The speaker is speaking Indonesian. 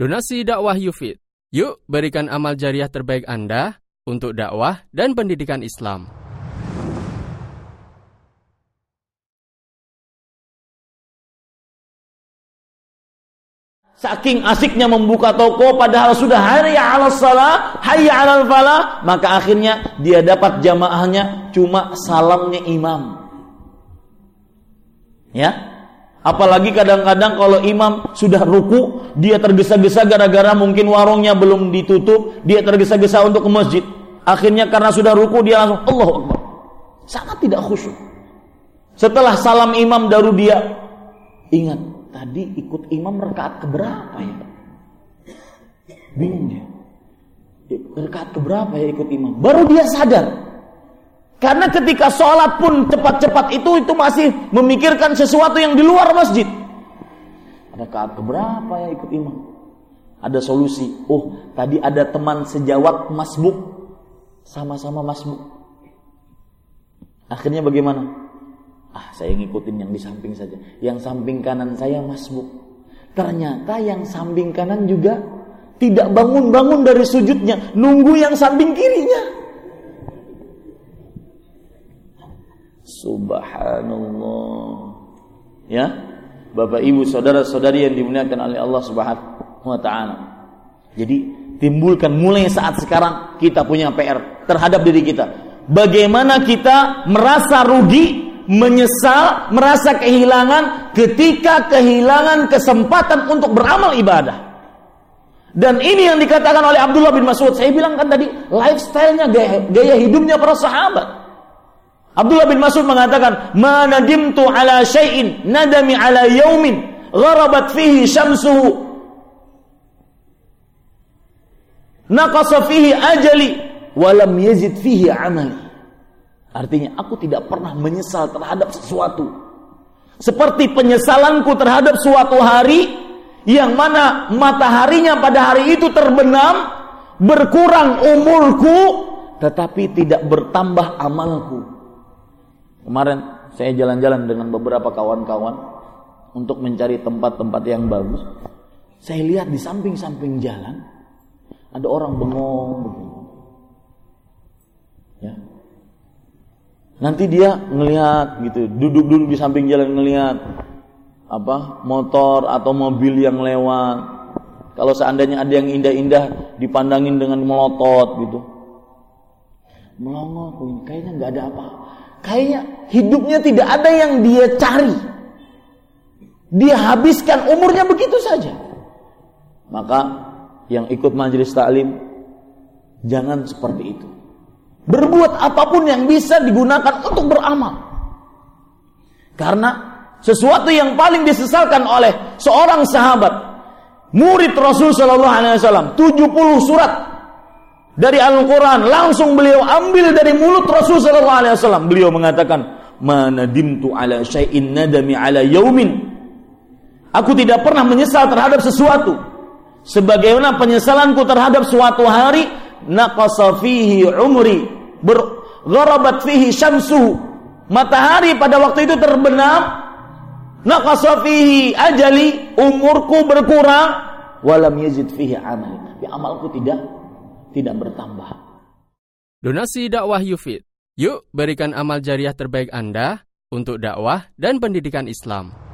Donasi dakwah Yufid. Yuk berikan amal jariah terbaik Anda untuk dakwah dan pendidikan Islam. Saking asiknya membuka toko padahal sudah hari ala salah, hayya ala falah, maka akhirnya dia dapat jamaahnya cuma salamnya imam. Ya, Apalagi kadang-kadang kalau imam sudah ruku, dia tergesa-gesa gara-gara mungkin warungnya belum ditutup, dia tergesa-gesa untuk ke masjid. Akhirnya karena sudah ruku dia langsung Allahu Akbar. Sangat tidak khusyuk. Setelah salam imam baru dia ingat tadi ikut imam rekaat keberapa ya? Bingung dia. Rekaat keberapa ya ikut imam? Baru dia sadar karena ketika sholat pun cepat-cepat itu itu masih memikirkan sesuatu yang di luar masjid. Ada kaat keberapa ya ikut imam? Ada solusi. Oh, tadi ada teman sejawat masbuk. Sama-sama masbuk. Akhirnya bagaimana? Ah, saya ngikutin yang di samping saja. Yang samping kanan saya masbuk. Ternyata yang samping kanan juga tidak bangun-bangun dari sujudnya. Nunggu yang samping kirinya. Subhanallah. Ya. Bapak Ibu, saudara-saudari yang dimuliakan oleh Allah Subhanahu wa taala. Jadi, timbulkan mulai saat sekarang kita punya PR terhadap diri kita. Bagaimana kita merasa rugi, menyesal, merasa kehilangan ketika kehilangan kesempatan untuk beramal ibadah. Dan ini yang dikatakan oleh Abdullah bin Mas'ud. Saya bilang kan tadi, lifestyle-nya, gaya, gaya hidupnya para sahabat. Abdullah bin Mas'ud mengatakan, "Ma nadimtu ala syai'in nadami ala yaumin gharabat fihi syamsuhu naqasa fihi ajali wa lam yazid fihi amali." Artinya aku tidak pernah menyesal terhadap sesuatu. Seperti penyesalanku terhadap suatu hari yang mana mataharinya pada hari itu terbenam, berkurang umurku, tetapi tidak bertambah amalku. Kemarin saya jalan-jalan dengan beberapa kawan-kawan untuk mencari tempat-tempat yang bagus. Saya lihat di samping-samping jalan ada orang bengong begini. Ya. Nanti dia ngelihat gitu, duduk-duduk di samping jalan ngelihat apa motor atau mobil yang lewat. Kalau seandainya ada yang indah-indah dipandangin dengan melotot gitu. Melongo, kayaknya nggak ada apa Kayaknya hidupnya tidak ada yang dia cari. Dia habiskan umurnya begitu saja. Maka yang ikut majelis taklim jangan seperti itu. Berbuat apa pun yang bisa digunakan untuk beramal. Karena sesuatu yang paling disesalkan oleh seorang sahabat murid Rasul sallallahu alaihi wasallam 70 surat dari Al-Quran langsung beliau ambil dari mulut Rasul Sallallahu Alaihi Wasallam. Beliau mengatakan, mana dimtu ala syai'in nadami ala yaumin. Aku tidak pernah menyesal terhadap sesuatu. Sebagaimana penyesalanku terhadap suatu hari, naqasa fihi umri, bergharabat fihi syamsu. Matahari pada waktu itu terbenam, naqasa fihi ajali, umurku berkurang, walam yazid fihi amal. Tapi amalku tidak tidak bertambah. Donasi dakwah Yufid. Yuk berikan amal jariah terbaik Anda untuk dakwah dan pendidikan Islam.